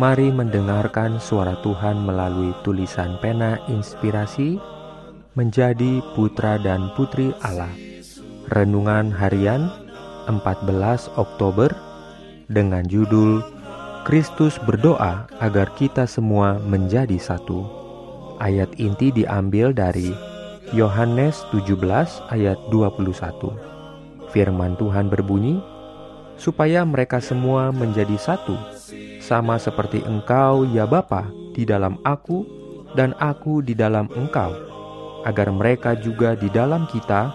Mari mendengarkan suara Tuhan melalui tulisan pena inspirasi menjadi putra dan putri Allah. Renungan harian 14 Oktober dengan judul Kristus berdoa agar kita semua menjadi satu. Ayat inti diambil dari Yohanes 17 ayat 21. Firman Tuhan berbunyi, supaya mereka semua menjadi satu, sama seperti Engkau, ya Bapa, di dalam Aku, dan Aku di dalam Engkau, agar mereka juga di dalam kita,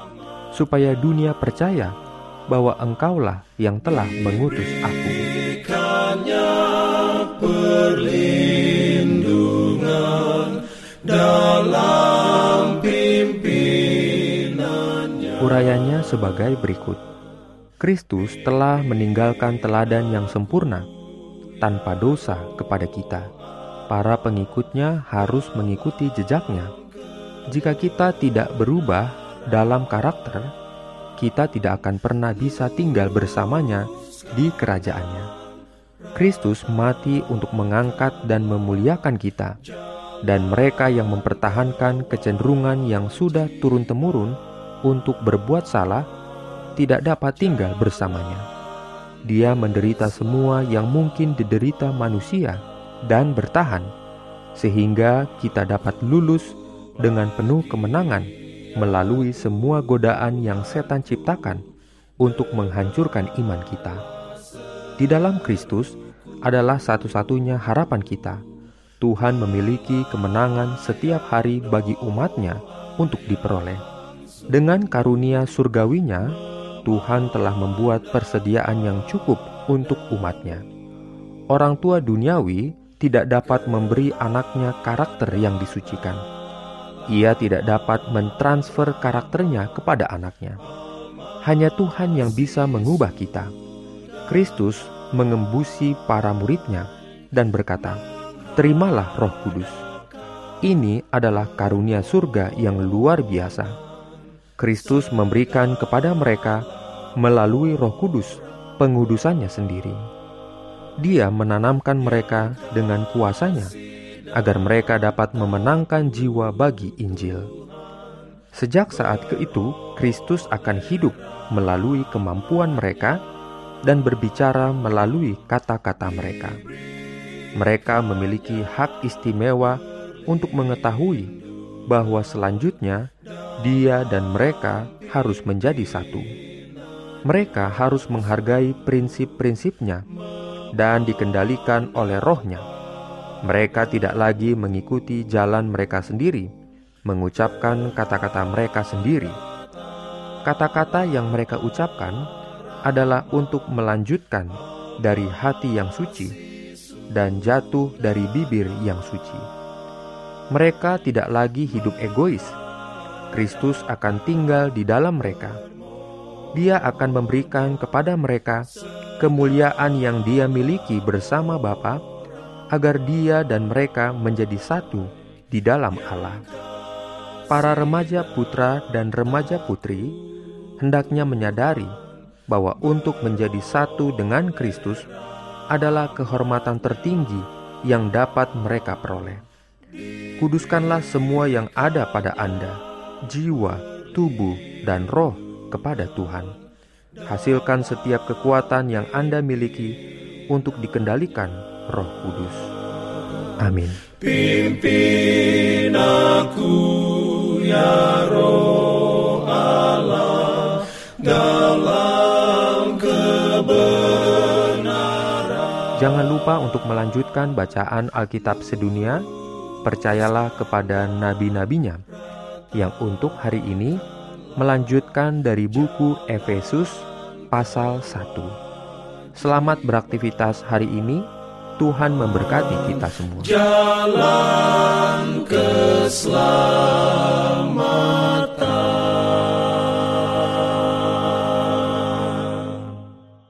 supaya dunia percaya bahwa Engkaulah yang telah mengutus Aku. Urayanya sebagai berikut. Kristus telah meninggalkan teladan yang sempurna tanpa dosa kepada kita. Para pengikutnya harus mengikuti jejaknya. Jika kita tidak berubah dalam karakter, kita tidak akan pernah bisa tinggal bersamanya di kerajaannya. Kristus mati untuk mengangkat dan memuliakan kita, dan mereka yang mempertahankan kecenderungan yang sudah turun-temurun untuk berbuat salah tidak dapat tinggal bersamanya. Dia menderita semua yang mungkin diderita manusia dan bertahan, sehingga kita dapat lulus dengan penuh kemenangan melalui semua godaan yang setan ciptakan untuk menghancurkan iman kita. Di dalam Kristus adalah satu-satunya harapan kita. Tuhan memiliki kemenangan setiap hari bagi umatnya untuk diperoleh. Dengan karunia surgawinya, Tuhan telah membuat persediaan yang cukup untuk umatnya. Orang tua duniawi tidak dapat memberi anaknya karakter yang disucikan. Ia tidak dapat mentransfer karakternya kepada anaknya. Hanya Tuhan yang bisa mengubah kita. Kristus mengembusi para muridnya dan berkata, Terimalah roh kudus. Ini adalah karunia surga yang luar biasa. Kristus memberikan kepada mereka melalui Roh Kudus, pengudusannya sendiri. Dia menanamkan mereka dengan kuasanya agar mereka dapat memenangkan jiwa bagi Injil. Sejak saat itu, Kristus akan hidup melalui kemampuan mereka dan berbicara melalui kata-kata mereka. Mereka memiliki hak istimewa untuk mengetahui bahwa selanjutnya dia dan mereka harus menjadi satu mereka harus menghargai prinsip-prinsipnya dan dikendalikan oleh rohnya. Mereka tidak lagi mengikuti jalan mereka sendiri, mengucapkan kata-kata mereka sendiri. Kata-kata yang mereka ucapkan adalah untuk melanjutkan dari hati yang suci dan jatuh dari bibir yang suci. Mereka tidak lagi hidup egois. Kristus akan tinggal di dalam mereka dia akan memberikan kepada mereka kemuliaan yang dia miliki bersama Bapa, agar dia dan mereka menjadi satu di dalam Allah. Para remaja putra dan remaja putri hendaknya menyadari bahwa untuk menjadi satu dengan Kristus adalah kehormatan tertinggi yang dapat mereka peroleh. Kuduskanlah semua yang ada pada Anda, jiwa, tubuh, dan roh kepada Tuhan. Hasilkan setiap kekuatan yang Anda miliki untuk dikendalikan Roh Kudus. Amin. Pimpin aku ya Roh Allah dalam kebenaran. Jangan lupa untuk melanjutkan bacaan Alkitab sedunia. Percayalah kepada nabi-nabinya yang untuk hari ini melanjutkan dari buku Efesus pasal 1. Selamat beraktivitas hari ini. Tuhan memberkati kita semua. jalan keselamatan.